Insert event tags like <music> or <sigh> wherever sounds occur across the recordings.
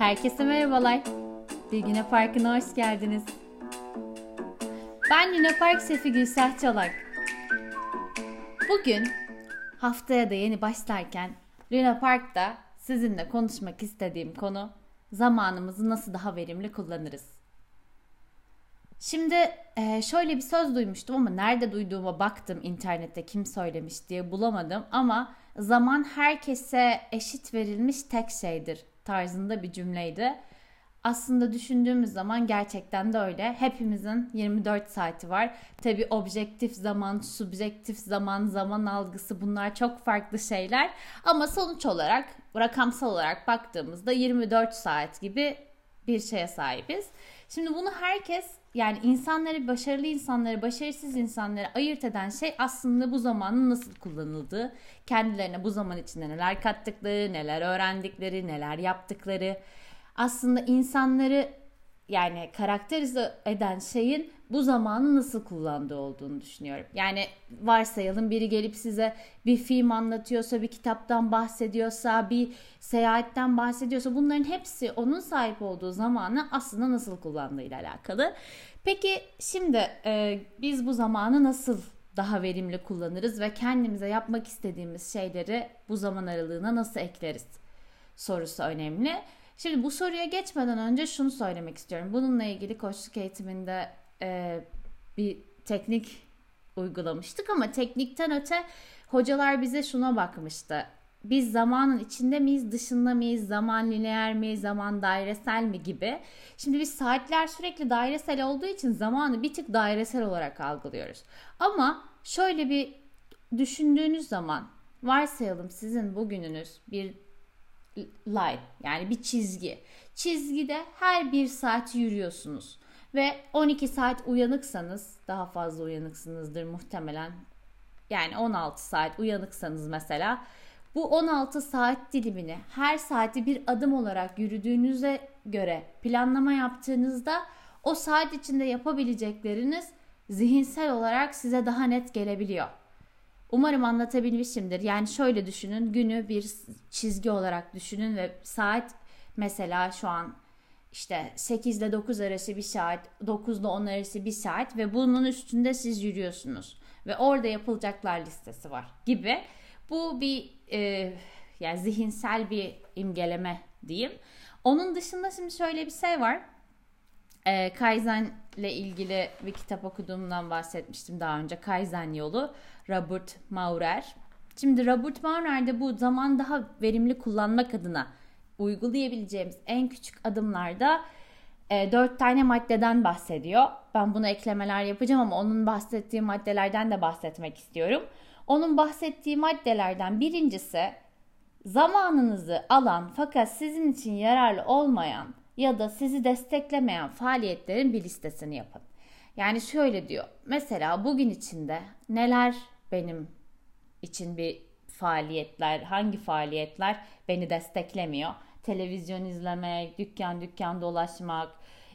Herkese merhabalar. Bir güne parkına hoş geldiniz. Ben Luna Park şefi Gülsah Çolak. Bugün haftaya da yeni başlarken Luna Park'ta sizinle konuşmak istediğim konu zamanımızı nasıl daha verimli kullanırız. Şimdi e, şöyle bir söz duymuştum ama nerede duyduğuma baktım internette kim söylemiş diye bulamadım ama zaman herkese eşit verilmiş tek şeydir tarzında bir cümleydi. Aslında düşündüğümüz zaman gerçekten de öyle. Hepimizin 24 saati var. Tabi objektif zaman, subjektif zaman, zaman algısı bunlar çok farklı şeyler. Ama sonuç olarak rakamsal olarak baktığımızda 24 saat gibi bir şeye sahibiz. Şimdi bunu herkes yani insanları başarılı insanları başarısız insanları ayırt eden şey aslında bu zamanın nasıl kullanıldığı, kendilerine bu zaman içinde neler kattıkları, neler öğrendikleri, neler yaptıkları. Aslında insanları yani karakterize eden şeyin bu zamanı nasıl kullandığı olduğunu düşünüyorum. Yani varsayalım biri gelip size bir film anlatıyorsa, bir kitaptan bahsediyorsa, bir seyahatten bahsediyorsa bunların hepsi onun sahip olduğu zamanı aslında nasıl kullandığıyla alakalı. Peki şimdi e, biz bu zamanı nasıl daha verimli kullanırız ve kendimize yapmak istediğimiz şeyleri bu zaman aralığına nasıl ekleriz sorusu önemli. Şimdi bu soruya geçmeden önce şunu söylemek istiyorum. Bununla ilgili koçluk eğitiminde e, bir teknik uygulamıştık ama teknikten öte hocalar bize şuna bakmıştı. Biz zamanın içinde miyiz, dışında mıyız, zaman lineer mi, zaman dairesel mi gibi. Şimdi biz saatler sürekli dairesel olduğu için zamanı bir tık dairesel olarak algılıyoruz. Ama şöyle bir düşündüğünüz zaman varsayalım sizin bugününüz bir line yani bir çizgi. Çizgide her bir saat yürüyorsunuz ve 12 saat uyanıksanız daha fazla uyanıksınızdır muhtemelen. Yani 16 saat uyanıksanız mesela bu 16 saat dilimini her saati bir adım olarak yürüdüğünüze göre planlama yaptığınızda o saat içinde yapabilecekleriniz zihinsel olarak size daha net gelebiliyor. Umarım anlatabilmişimdir. Yani şöyle düşünün, günü bir çizgi olarak düşünün ve saat mesela şu an işte 8 ile 9 arası bir saat, 9 ile 10 arası bir saat ve bunun üstünde siz yürüyorsunuz ve orada yapılacaklar listesi var gibi. Bu bir e, yani zihinsel bir imgeleme diyeyim. Onun dışında şimdi şöyle bir şey var. E, Kaizen ile ilgili bir kitap okuduğumdan bahsetmiştim daha önce. Kaizen yolu Robert Maurer. Şimdi Robert Maurer de bu zaman daha verimli kullanmak adına uygulayabileceğimiz en küçük adımlarda e, dört tane maddeden bahsediyor. Ben bunu eklemeler yapacağım ama onun bahsettiği maddelerden de bahsetmek istiyorum. Onun bahsettiği maddelerden birincisi zamanınızı alan fakat sizin için yararlı olmayan ya da sizi desteklemeyen faaliyetlerin bir listesini yapın. Yani şöyle diyor. Mesela bugün içinde neler benim için bir faaliyetler, hangi faaliyetler beni desteklemiyor? Televizyon izlemek, dükkan dükkan dolaşmak,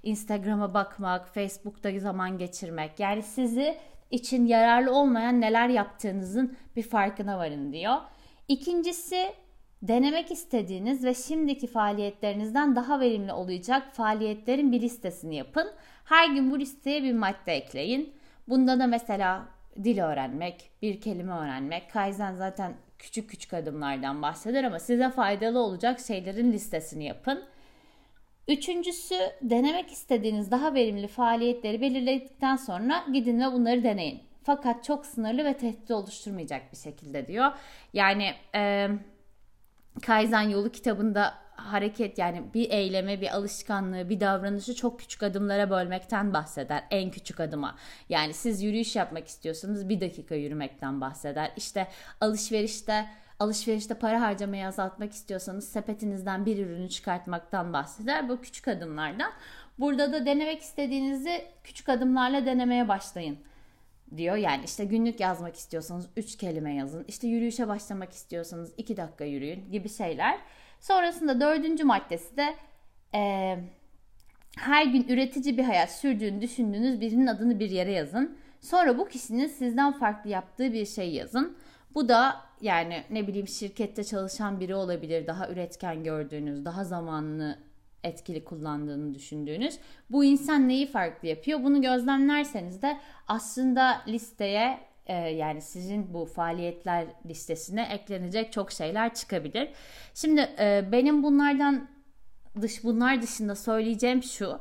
Instagram'a bakmak, Facebook'ta zaman geçirmek. Yani sizi için yararlı olmayan neler yaptığınızın bir farkına varın diyor. İkincisi denemek istediğiniz ve şimdiki faaliyetlerinizden daha verimli olacak faaliyetlerin bir listesini yapın. Her gün bu listeye bir madde ekleyin. Bunda da mesela dil öğrenmek, bir kelime öğrenmek. Kaizen zaten küçük küçük adımlardan bahseder ama size faydalı olacak şeylerin listesini yapın. Üçüncüsü denemek istediğiniz daha verimli faaliyetleri belirledikten sonra gidin ve bunları deneyin. Fakat çok sınırlı ve tehdit oluşturmayacak bir şekilde diyor. Yani e, Kaizen Yolu kitabında hareket yani bir eyleme, bir alışkanlığı, bir davranışı çok küçük adımlara bölmekten bahseder. En küçük adıma. Yani siz yürüyüş yapmak istiyorsanız bir dakika yürümekten bahseder. İşte alışverişte alışverişte para harcamayı azaltmak istiyorsanız sepetinizden bir ürünü çıkartmaktan bahseder. Bu küçük adımlardan. Burada da denemek istediğinizi küçük adımlarla denemeye başlayın diyor. Yani işte günlük yazmak istiyorsanız 3 kelime yazın. İşte yürüyüşe başlamak istiyorsanız 2 dakika yürüyün gibi şeyler. Sonrasında dördüncü maddesi de e, her gün üretici bir hayat sürdüğünü düşündüğünüz birinin adını bir yere yazın. Sonra bu kişinin sizden farklı yaptığı bir şey yazın. Bu da yani ne bileyim şirkette çalışan biri olabilir. Daha üretken gördüğünüz, daha zamanını etkili kullandığını düşündüğünüz. Bu insan neyi farklı yapıyor? Bunu gözlemlerseniz de aslında listeye e, yani sizin bu faaliyetler listesine eklenecek çok şeyler çıkabilir. Şimdi e, benim bunlardan dış bunlar dışında söyleyeceğim şu.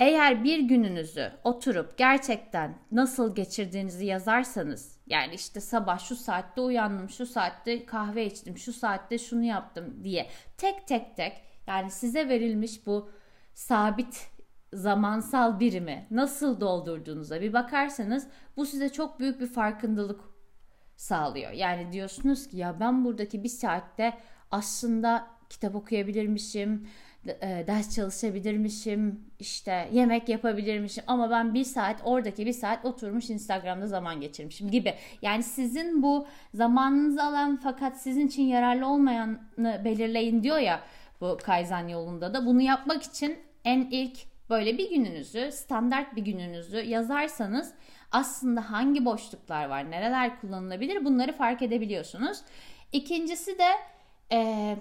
Eğer bir gününüzü oturup gerçekten nasıl geçirdiğinizi yazarsanız yani işte sabah şu saatte uyandım, şu saatte kahve içtim, şu saatte şunu yaptım diye tek tek tek yani size verilmiş bu sabit zamansal birimi nasıl doldurduğunuza bir bakarsanız bu size çok büyük bir farkındalık sağlıyor. Yani diyorsunuz ki ya ben buradaki bir saatte aslında kitap okuyabilirmişim, e, ders çalışabilirmişim, işte yemek yapabilirmişim ama ben bir saat oradaki bir saat oturmuş Instagram'da zaman geçirmişim gibi. Yani sizin bu zamanınızı alan fakat sizin için yararlı olmayanı belirleyin diyor ya bu Kaizen yolunda da. Bunu yapmak için en ilk böyle bir gününüzü, standart bir gününüzü yazarsanız aslında hangi boşluklar var, nereler kullanılabilir bunları fark edebiliyorsunuz. İkincisi de e,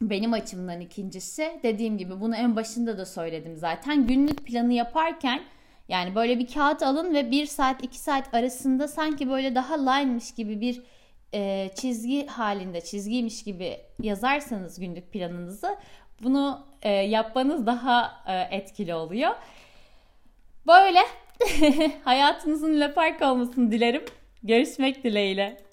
benim açımdan ikincisi dediğim gibi bunu en başında da söyledim zaten. Günlük planı yaparken yani böyle bir kağıt alın ve bir saat iki saat arasında sanki böyle daha line'mış gibi bir e, çizgi halinde çizgiymiş gibi yazarsanız günlük planınızı bunu e, yapmanız daha e, etkili oluyor. Böyle <laughs> hayatınızın lepark olmasını dilerim. Görüşmek dileğiyle.